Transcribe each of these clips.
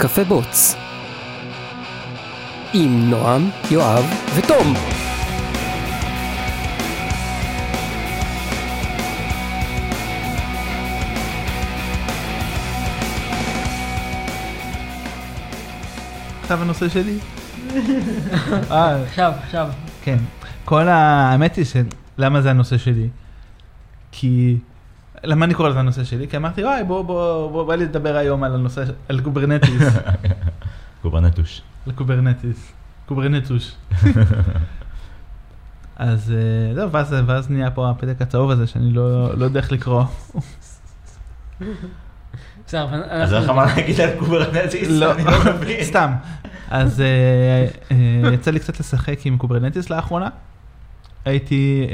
קפה בוץ. עם נועם, יואב ותום. עכשיו הנושא שלי? אה, עכשיו, עכשיו. כן. כל. האמת היא שלמה זה הנושא שלי? כי... למה אני קורא לזה הנושא שלי? כי אמרתי, וואי, בוא, בוא, בוא, בא לי לדבר היום על הנושא, על קוברנטיס. קוברנטוש. על Kubernetes. קוברנטוש. אז אה, זהו, ואז, ואז נהיה פה הפתק הצהוב הזה שאני לא, לא יודע איך לקרוא. בסדר, אבל אז אין לך אנחנו... מה להגיד על Kubernetes? לא, אני לא מבין. סתם. אז אה, אה, יצא לי קצת לשחק עם Kubernetes לאחרונה. הייתי,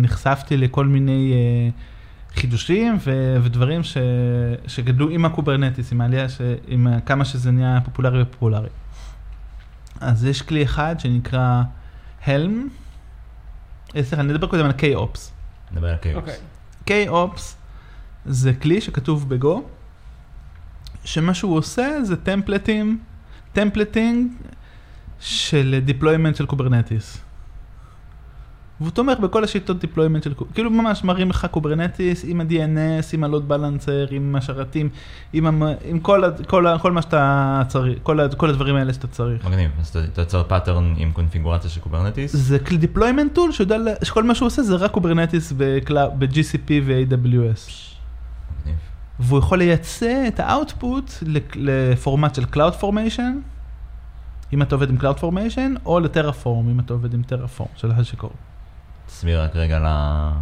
נחשפתי לכל מיני חידושים ו- ודברים ש- שגדלו עם ה Kubernetes, עם העלייה, ש- עם כמה שזה נהיה פופולרי ופופולרי. אז יש כלי אחד שנקרא Helm. סליחה, אני אדבר קודם על kops. נדבר על kops. אוקיי. kops זה כלי שכתוב ב Go, שמה שהוא עושה זה template ים, templating של deployment של Kubernetes. והוא תומך בכל השיטות deployment של Kubernetes, כאילו ממש מראים לך Kubernetes עם ה-DNS, עם ה-load balancer, עם השרתים, עם, המ... עם כל. כל, ה... כל מה שאתה צריך, כל. כל הדברים האלה שאתה צריך. מגניב, אז אתה אתה יוצר pattern עם קונפיגורציה של Kubernetes. זה כלי deployment tool שיודע, ל- שכל מה שהוא עושה זה רק Kubernetes ב-GCP ו-AWS. מגניב. והוא יכול לייצא את ה output לפורמט של Cloud Formation, אם אתה עובד עם Cloud Formation, או לטרפורם, אם אתה עובד עם טרפורם של השיקור. תסביר רק רגע ל...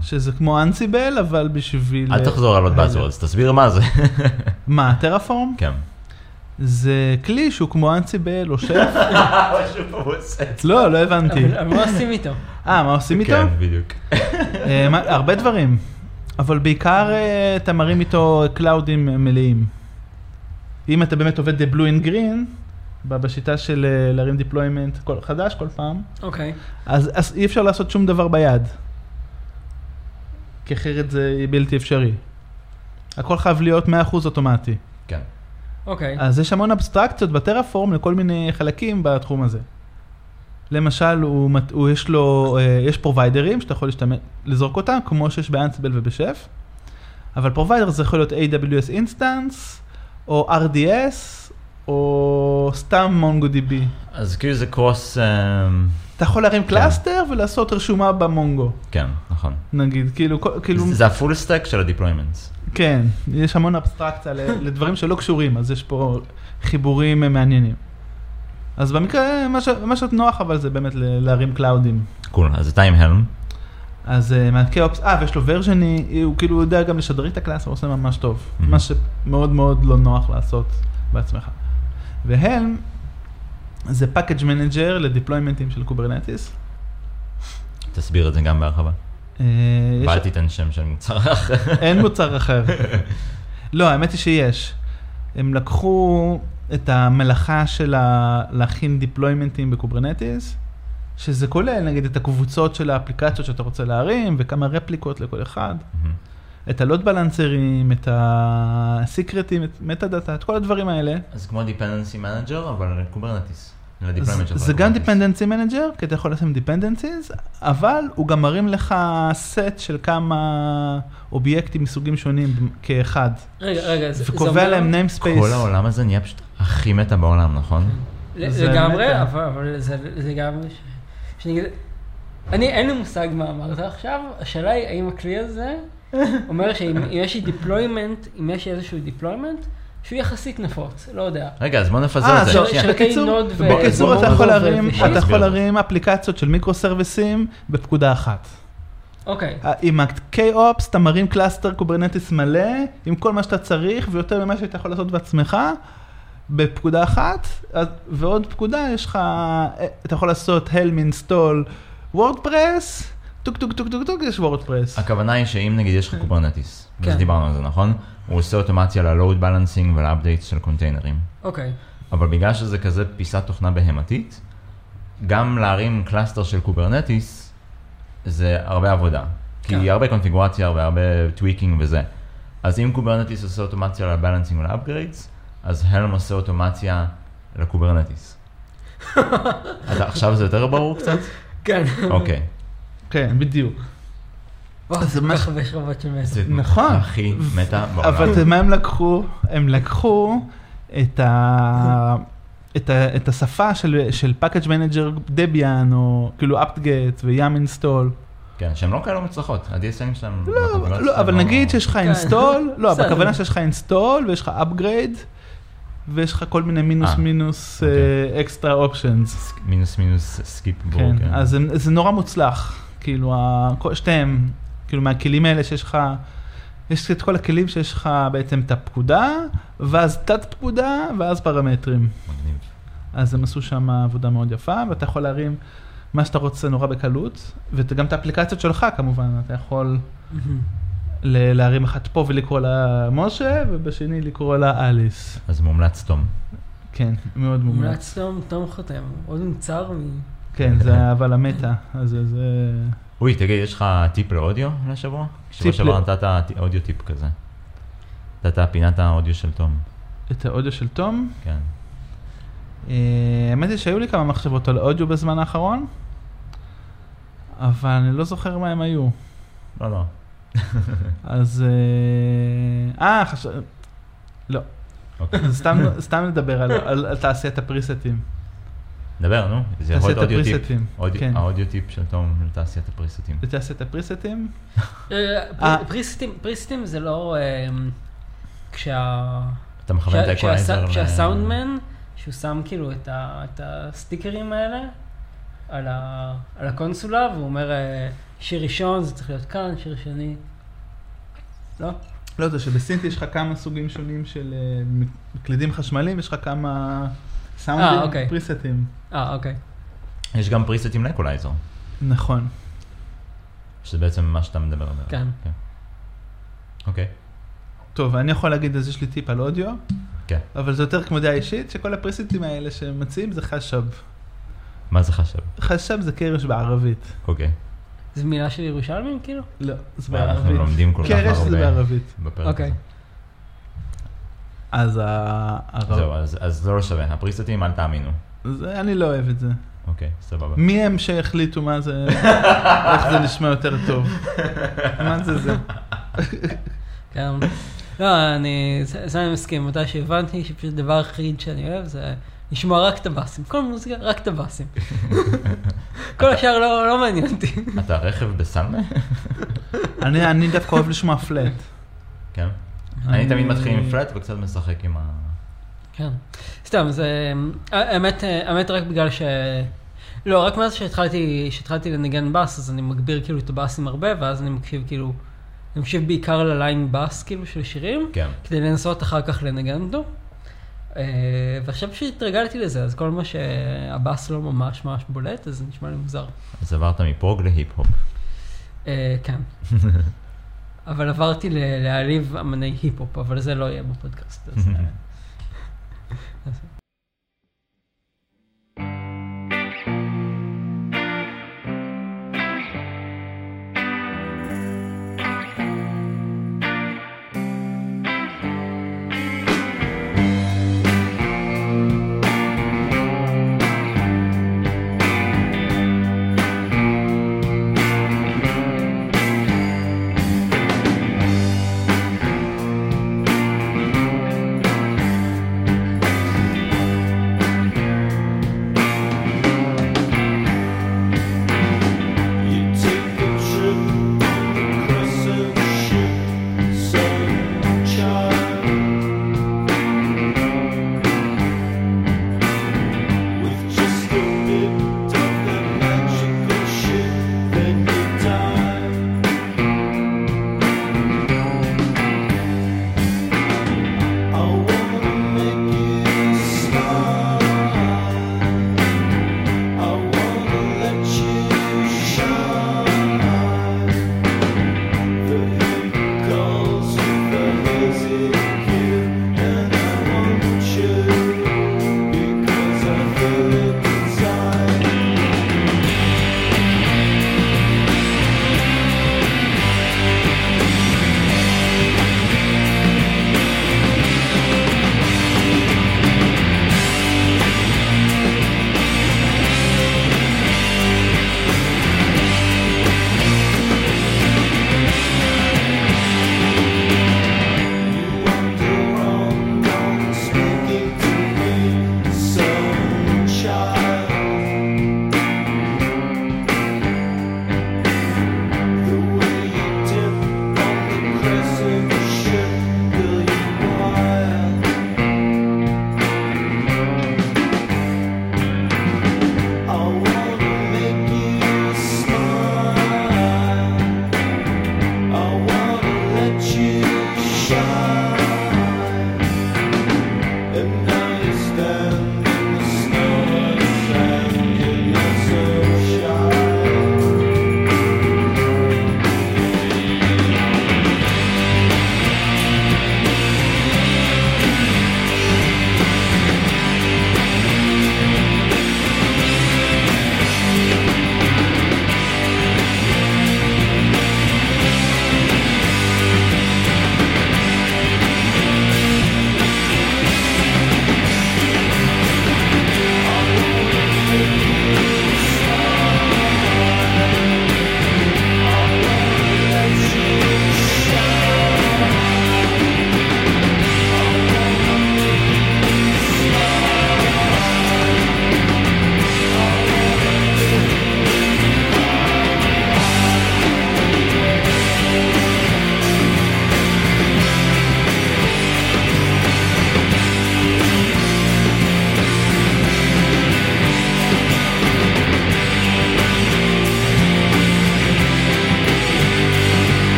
שזה כמו אנסיבל, אבל בשביל... אל תחזור על עוד אה, buzzwords, תסביר מה זה. מה, טרפורם? כן. זה כלי שהוא כמו אנסיבל או שף? לא, לא הבנתי. מה עושים איתו? אה, מה עושים איתו? כן, בדיוק. אה, הרבה דברים, אבל בעיקר אה, אתה מרים איתו cloud ים מלאים. אם אתה באמת עובד blue and green, ב- בשיטה של אה, להרים deployment כל- חדש כל פעם, אוקיי. אז, אז אי אפשר לעשות שום דבר ביד. כי אחרת זה בלתי אפשרי. הכל חייב להיות 100% אוטומטי. כן. אוקיי. אז יש המון אבסטרקציות ב Terraform לכל מיני חלקים בתחום הזה. למשל, הוא, הוא יש לו, אה, יש provider ים שאתה יכול להשתמש, לזרוק אותם, כמו שיש ב Ansible וב Chef, אבל provider זה יכול להיות AWS instance, או RDS, או סתם MongoDB. אז כאילו זה cross... אמ, אתה יכול להרים cluster ולעשות רשומה ב Mongo, כן, נכון. נגיד, כאילו, כאילו, זה ה full stack של ה deployments. כן, יש המון אבסטרקציה לדברים שלא קשורים, אז יש פה חיבורים אה, מעניינים. אז במקרה, מה ש- מה שנוח אבל זה באמת להרים cloud ים. cool, אז אתה עם Helm. אז אה, מה kops, אה, ויש לו versioning, הוא כאילו יודע גם לשדרג את ה cluster, הוא עושה ממש טוב. Mhm. מה שמאוד מאוד לא נוח לעשות בעצמך. ו Helm זה package manager ל deployment ים של Kubernetes. תסביר את זה גם בהרחבה. אה, ואל תיתן שם של מוצר אחר. אין מוצר אחר. לא, האמת היא שיש. הם לקחו את המלאכה של להכין deployment ים ב Kubernetes, שזה כולל נגיד את הקבוצות של האפליקציות שאתה רוצה להרים וכמה רפליקות לכל אחד, מהמם. את ה load balancer ים, את ה secret ים, את metadata, את כל הדברים האלה. אז כמו dependency manager, אבל Kubernetes. ל deployment שלך. זה גם dependency manager, כי אתה יכול לשים dependencies, אבל הוא גם מרים לך סט של כמה אובייקטים מסוגים שונים כאחד. רגע, רגע, זה זה וקובע אומר- להם namespace. כל העולם הזה נהיה פשוט הכי מטה בעולם, נכון? זה לגמרי. אבל זה זה גם... אני, אין לי מושג מה אמרת עכשיו, השאלה היא האם הכלי הזה אומר שאם אם יש לי deployment, אם יש לי איזשהו deployment, שהוא יחסית נפוץ, לא יודע. רגע, אז בוא נפזר אה, את זה. בקיצור, בקיצור אתה יכול להרים, ושם. אתה יכול תסביר. להרים אפליקציות של מיקרו סרוויסים בפקודה אחת. אוקיי, עם ה kops אתה מרים cluster Kubernetes מלא, עם כל מה שאתה צריך ויותר ממה שאתה יכול לעשות בעצמך, בפקודה אחת, ועוד פקודה יש לך, אה, אתה יכול לעשות helm install WordPress, טוק טוק טוק טוק טוק יש WordPress. הכוונה היא שאם נגיד יש לך Kubernetes, כן. אז דיברנו על זה, נכון? הוא עושה אוטומציה ל-load balancing ול-updates של קונטיינרים. אוקיי. אבל בגלל שזה כזה פיסת תוכנה בהמתית, גם להרים cluster של Kubernetes זה הרבה עבודה. כי כן. הרבה קונפיגורציה והרבה tweaking וזה. אז אם Kubernetes עושה אוטומציה ל balancing ול upgrades, אז Helm עושה אוטומציה ל Kubernetes. עכשיו זה יותר ברור קצת? כן. אוקיי. כן, בדיוק. וואו, זה מה כל כך הרבה שכבות של מסר. זה נכון. הכי meta בעולם. אבל מה הם לקחו? הם לקחו את ה... את, ה, את השפה של, של package manager Debian או כאילו apt-get ו yum install. כן, שהן לא כאלו מוצלחות, ה-DSL שלהם... לא, בקונפיגורציה לא, אבל לא- נגיד שיש לך כן. install, לא, אבל בסדר. הכוונה שיש לך install ויש לך upgrade ויש לך כל מיני מינוס אה, מינוס אוקיי. extra options. מינוס מינוס skip כן. אז זה, זה נורא מוצלח, כאילו שתיהם, כאילו מהכלים האלה שיש לך, יש את כל הכלים שיש לך בעצם את הפקודה, ואז תת פקודה, ואז פרמטרים. מגניב. אז הם עשו שם עבודה מאוד יפה, ואתה יכול להרים מה שאתה רוצה נורא בקלות, וגם את האפליקציות שלך כמובן, אתה יכול ל- להרים אחת פה ולקרוא לה משה, ובשני לקרוא לה אליס. אז מומלץ תום. כן, מאוד מומלץ. מומלץ תום, תום חותם. עוד מוצר מ... כן, זה אבל המטה, אז זה-. אוי, תגיד, יש לך טיפ לאודיו לשבוע? שבוע שעבר נתת אודיו טיפ כזה. נתת פינת האודיו של תום. את האודיו של תום. כן. אה, האמת היא שהיו לי כמה מחשבות על אודיו בזמן האחרון, אבל אני לא זוכר מה הם היו. לא, לא. אז... אה, אה, חשב... לא. אוקיי. סתם, לדבר על תעשיית הפריסטים. דבר, נו. זה יכול להיות audio tip. כן. ה audio tip של תום לתעשיית הפריסטים. לתעשיית הפריסטים? אה, אה. פר- פריסטים, זה לא... אה, כשה... אתה מכוון את האקולייזר. כשהסאונדמן, שהוא שם כאילו את ה- את הסטיקרים האלה על הקונסולה, והוא אומר, אה, שיר ראשון זה צריך להיות כאן, שיר שני. לא? לא, זה שבסינט יש לך כמה סוגים שונים של מקלידים חשמליים, יש לך כמה אה, סאונדים אוקיי. פריסטים. אה, אוקיי. יש גם פריסטים לאקולייזר. נכון. שזה בעצם מה שאתה מדבר עליו. כן. אוקיי. טוב, אני יכול להגיד, אז יש לי טיפ על אודיו, כן. אבל זה יותר כמו דעה אישית, שכל הפריסטים האלה שמציעים זה خشب. מה זה خشب? خشب זה קרש בערבית. אוקיי. זו מילה של ירושלמים כאילו? לא, זה בערבית. לומדים כל כך קרש זה הרבה בערבית. בפרק אוקיי. הזה. אז ה- הרב... זהו, אז- אז זה לא שווה. הפריסטים, אל תאמינו. זה- אני לא אוהב את זה. אוקיי, סבבה. מי הם שהחליטו מה זה, איך זה נשמע יותר טוב? מה זה זה? כן. לא, אני, זה זה אני מסכים, מתי שהבנתי שפשוט הדבר היחיד שאני אוהב זה לשמוע רק את הבאסים. כל מוזיקה, רק את הבאסים. כל השאר לא לא מעניין אותי. אתה רכב בסלמה? אני אני דווקא אוהב לשמוע פלט. כן. אני תמיד מתחיל עם פלט וקצת משחק עם ה... כן. סתם, זה... האמת, האמת רק בגלל ש... לא, רק מאז שהתחלתי, שהתחלתי לנגן בס, אז אני מגביר כאילו את הבאסים הרבה, ואז אני מקשיב כאילו... אני מקשיב בעיקר לליין בס כאילו של שירים, כן. כדי לנסות אחר כך לנגן אותו. אה, ועכשיו שהתרגלתי לזה, אז כל מה שהבאס לא ממש ממש בולט, אז זה נשמע לי מוזר. אז עברת מפרוג להיפ-הופ. אה, כן. אבל עברתי להעליב אמני היפ-הופ, אבל זה לא יהיה בפודקאסט. אז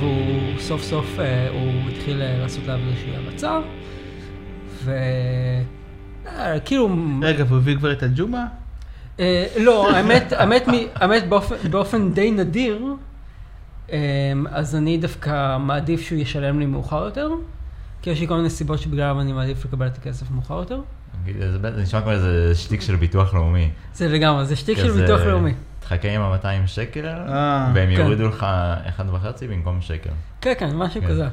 והוא סוף סוף, אה, הוא התחיל אה, לעשות עליו איזושהי הרצה, ו... אה, כאילו... רגע, והוא הביא כבר את הג'ומה? אה, לא, האמת, האמת, מ- האמת באופן, באופן די נדיר, אה, אז אני דווקא מעדיף שהוא ישלם לי מאוחר יותר, כי יש לי כל מיני סיבות שבגללם אני מעדיף לקבל את הכסף מאוחר יותר. זה בטח- זה נשמע כמו איזה שטיק של ביטוח לאומי. זה לגמרי, זה שטיק של ביטוח לאומי. תחכה עם ה-200 שקל, אה, והם כן. יורידו לך 1.5 במקום שקל. כן, כן, משהו כן. כזה.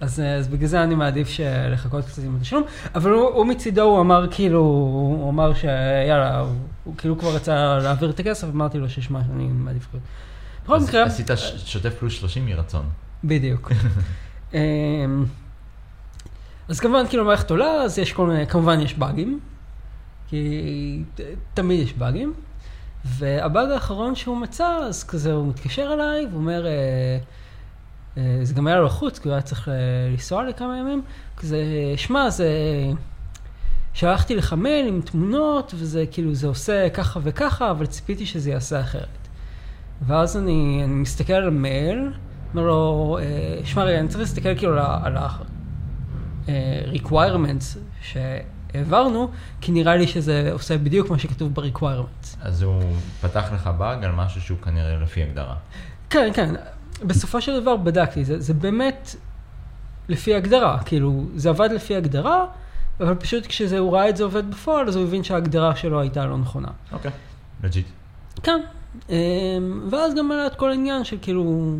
אז, אה, אז בגלל זה אני מעדיף לחכות קצת עם התשלום, אבל הוא, הוא מצידו, הוא אמר כאילו, הוא אמר שיאללה, הוא, הוא כאילו כבר רצה להעביר את הכסף, אמרתי לו שישמע שאני מעדיף לחכות. בכל מקרה, עשית ש- שוטף פלוס 30 מרצון. בדיוק. אמ, אז כמובן, כאילו המערכת עולה, אז יש כל מיני, כמובן יש באגים, כי ת- תמיד יש באגים, והבאג האחרון שהוא מצא, אז כזה הוא מתקשר אליי, והוא אומר, אה, אה, זה גם היה לו לחוץ, כי הוא היה צריך אה, לנסוע לכמה ימים, כזה, שמע, זה... שלחתי לך מייל עם תמונות, וזה כאילו, זה עושה ככה וככה, אבל ציפיתי שזה יעשה אחרת. ואז אני, אני מסתכל על המייל, אומר לו, אה, שמע רגע, אני צריך להסתכל כאילו על ה- על שהעברנו, כי נראה לי שזה עושה בדיוק מה שכתוב ב-requirements. אז הוא פתח לך באג על משהו שהוא כנראה לפי הגדרה. כן, כן, בסופו של דבר בדקתי, זה, זה באמת לפי הגדרה, כאילו, זה עבד לפי הגדרה, אבל פשוט כשהוא ראה את זה עובד בפועל, אז הוא הבין שההגדרה שלו הייתה לא נכונה. אוקיי. legit. כן, אמ, ואז גם עלה את כל העניין של כאילו,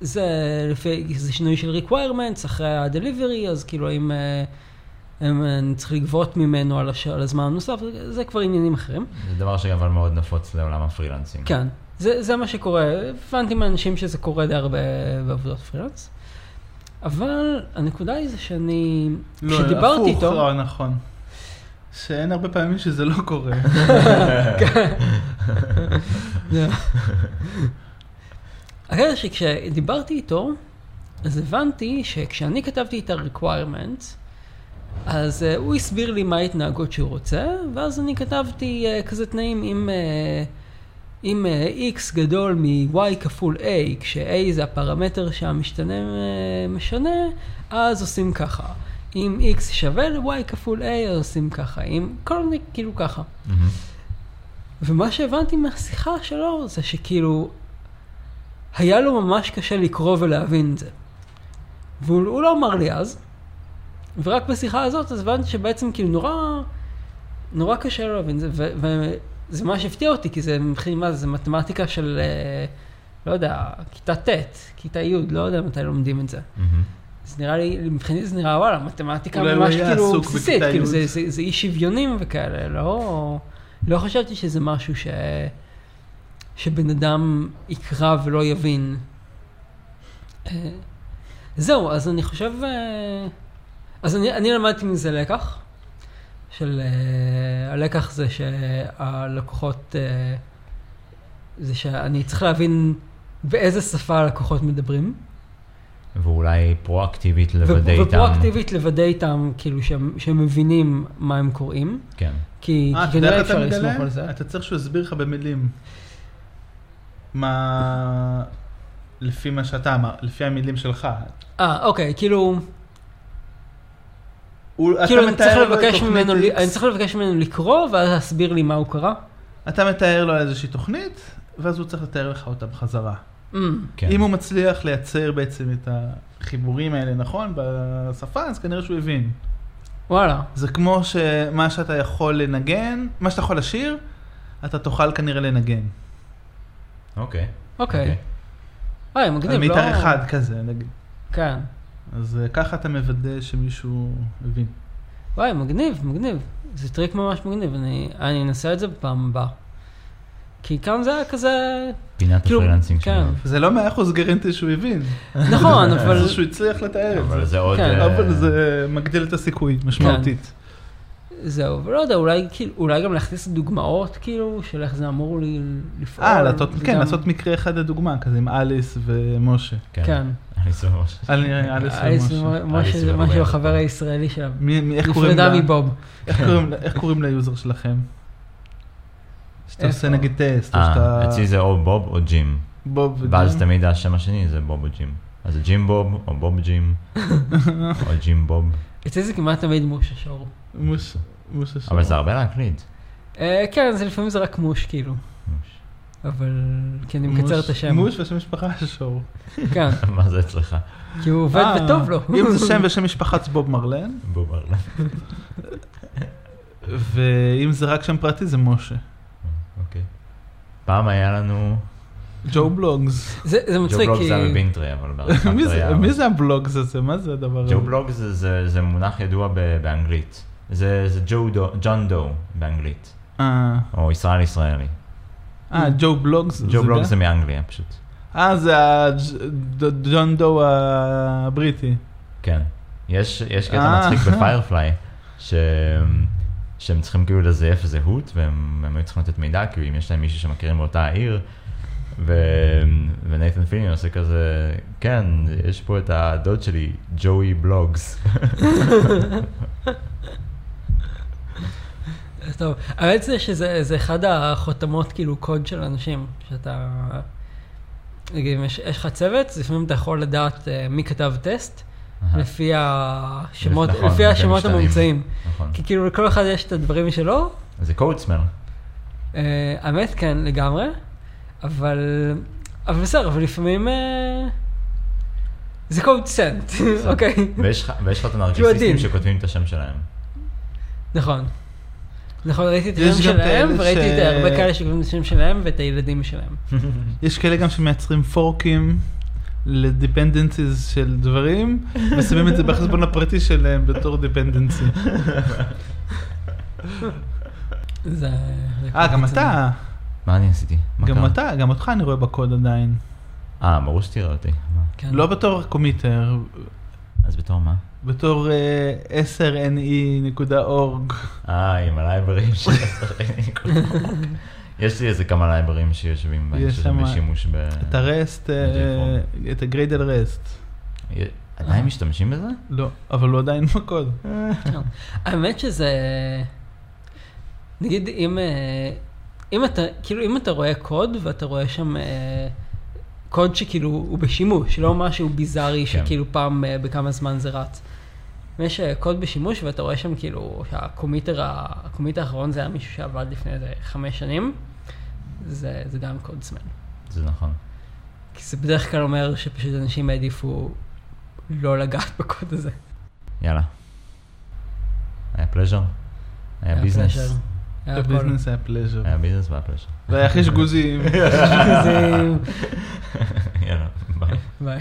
זה לפי, זה שינוי של requirements אחרי ה-delivery, אז כאילו האם אה, הם, אני צריך לגבות ממנו על, הש... על הזמן הנוסף, זה, זה כבר עניינים אחרים. זה דבר שגם מאוד נפוץ לעולם הפרילנסים. כן, זה, זה מה שקורה, הבנתי מאנשים שזה קורה די הרבה בעבודות פרילנס. אבל הנקודה היא זה שאני, לא, כשדיברתי הפוך, איתו, לא, נכון. שאין הרבה פעמים שזה לא קורה. הקטע שכשדיברתי איתו, אז הבנתי שכשאני כתבתי את ה-requirements, אז uh, הוא הסביר לי מה ההתנהגות שהוא רוצה, ואז אני כתבתי uh, כזה תנאים עם, uh, עם uh, x גדול מ-y כפול a, כש-a זה הפרמטר שהמשתנה uh, משנה, אז עושים ככה. אם x שווה ל-y כפול a, אז עושים ככה. אם כל מיני, כאילו ככה. מהמם. ומה שהבנתי מהשיחה שלו זה שכאילו, היה לו ממש קשה לקרוא ולהבין את זה. והוא הוא לא אמר לי אז, ורק בשיחה הזאת אז הבנתי שבעצם כאילו נורא, נורא קשה לו להבין את זה, וזה ממש הפתיע אותי, כי זה מבחינת מה זה, מתמטיקה של, אה, לא יודע, כיתה ט', כיתה י', לא יודע מתי לומדים את זה. מהמם. זה נראה לי, מבחינתי זה נראה וואלה, מתמטיקה ממש כאילו בסיסית, כאילו. זה, זה, זה אי שוויונים וכאלה, לא, לא חשבתי שזה משהו ש, שבן אדם יקרא ולא יבין. אה, זהו, אז אני חושב, אה, אז אני, אני למדתי מזה לקח, של אה, הלקח זה שהלקוחות, אה, זה שאני צריך להבין באיזה שפה הלקוחות מדברים. ואולי פרואקטיבית לוודא איתם. ופרואקטיבית לוודא איתם, כאילו שהם, שהם מבינים מה הם קוראים. כן. כי, אה, כי אתה יודע כנראה איך אתה אפשר לסמוך על מגלה? זה. אתה צריך שהוא יסביר לך במילים. מה... לפי מה שאתה אמר, לפי המילים שלך. אה, אוקיי, כאילו, כאילו אני צריך לבקש ממנו. אני צריך לבקש ממנו לקרוא, ואז להסביר לי מה הוא קרא. אתה מתאר לו איזושהי תוכנית, ואז הוא צריך לתאר לך אותה בחזרה. Mm, כן. אם הוא מצליח לייצר בעצם את החיבורים האלה נכון בשפה, אז כנראה שהוא הבין. וואלה, זה כמו שמה שאתה יכול לנגן, מה שאתה יכול לשיר, אתה תוכל כנראה לנגן. אוקיי. אוקיי. על מגניב, לא... מיתר אחד כזה, נגיד. כן. אז אה, ככה אתה מוודא שמישהו הבין. וואי, מגניב, מגניב. זה טריק ממש מגניב, אני, אני אנסה את זה בפעם הבאה. כי כאן זה היה כזה... פינת כאילו, ה freelancing כן. שלנו. זה לא מאה אחוז guarantee שהוא הבין. נכון, אבל... זה שהוא הצליח לתאר את אבל זה. זה עוד... כן. אה, אבל זה מגדיל את הסיכוי משמעותית. זהו, ולא יודע, אולי, כאילו, אולי גם להכניס דוגמאות, כאילו, של איך זה אמור לי לפעול. אה, לעשות- זה כן, גם- לעשות מקרה אחד לדוגמה, כזה עם אליס ומשה. כן. על אליס ומשה. ומשה אליס זה ובוב. משהו החבר הישראלי שלה. מי- איך קוראים נפרדה לה? מבוב. איך קוראים ל user שלכם? שאתה עושה? נגיד טסט, או אה, שאתה... אצלי זה או בוב או ג'ים. בוב ואז וג'ים. תמיד השם השני זה בוב או ג'ים. אז זה ג'ים בוב או בוב ג'ים. או ג'ים בוב. אצלי זה כמעט תמיד מוש השור. מוש- מושה שור. אבל זה הרבה להקליד. אה, כן, זה לפעמים זה רק מוש, כאילו. אבל... כי אני מקצר מוש- את השם. מוש ושם משפחה שור. כן, מה זה אצלך? כי הוא עובד אה, וטוב לו. אם זה שם ושם משפחת בוב מרלן, בוב ארלן. ואם זה רק שם פרטי זה משה. אוקיי. פעם היה לנו... ג'ו בלוגס. זה ג'ו מצחיק, בלוג כי... זה היה בבינטרי, אבל מי זה- אבל- זה הבלוגס הזה? מה זה הדבר הזה? ג'ו בלוג זה- מונח ידוע ב- באנגלית. זה ג'ו ג'ון דו באנגלית. אה, או ישראל ישראלי. אה, ג'ו בלוגס. ג'ו בלוג גם? זה מאנגליה פשוט. אה, זה הג'ון דו הבריטי. כן. יש, יש קטע אה. מצחיק בפיירפליי, ש... שהם צריכים כאילו לזייף זהות, והם הם היו צריכים לתת מידע, כאילו אם יש להם מישהו שמכירים באותה העיר. ונייתן פילין עושה כזה, כן, יש פה את הדוד שלי, ג'וי בלוגס. טוב, האמת זה שזה זה אחד החותמות, כאילו, קוד של אנשים, שאתה... נגיד, אם יש לך צוות, לפעמים אתה יכול לדעת אה, מי כתב טסט, לפי השמות, נכון, לפי השמות. המומצאים. נכון. כי כאילו לכל אחד יש את הדברים משלו. זה קודסמל. אה, האמת, כן, לגמרי. אבל... אבל בסדר, אבל לפעמים... אה, זה קוד סנט, אוקיי. ויש לך את הנרקיסיסטים. שכותבים את השם שלהם. נכון. נכון, ראיתי את השם שלהם, וראיתי את הרבה כאלה שכותבים את השם שלהם ואת הילדים שלהם. יש כאלה גם שמייצרים פורקים ל dependencies של דברים, ושמים את זה בחשבון הפרטי שלהם בתור dependency. זה אה, גם. אתה, מה אני עשיתי? מה גם קרה? אתה, גם אותך אני רואה בקוד עדיין. אה, ברור שתראה אותי. כן. לא בתור committer, אז בתור מה? בתור אה, 10ne.org. אה, עם הלייברים של הסרטים. יש לי איזה כמה לייברים שיושבים בהם, בשימוש ב... את ה REST, אה. את ה Gradle REST. עדיין משתמשים בזה? לא, אבל הוא עדיין בקוד. כן. האמת שזה... נגיד, אם, אה, אם אתה, כאילו, אם אתה רואה קוד ואתה רואה שם אה, קוד שכאילו הוא בשימוש, לא משהו ביזארי כן. שכאילו פעם אה, בכמה זמן זה רץ. יש אה, קוד בשימוש ואתה רואה שם כאילו שה committer האחרון זה היה מישהו שעבד לפני איזה חמש שנים, זה, זה גם code smell. זה נכון. כי זה בדרך כלל אומר שפשוט אנשים העדיפו לא לגעת בקוד הזה. יאללה. היה pleasure? היה business? Pleasure. היה הכל. ה business היה pleasure. היה business והיה pleasure. והיה חישגוזים. זה- יאללה, ביי. ביי.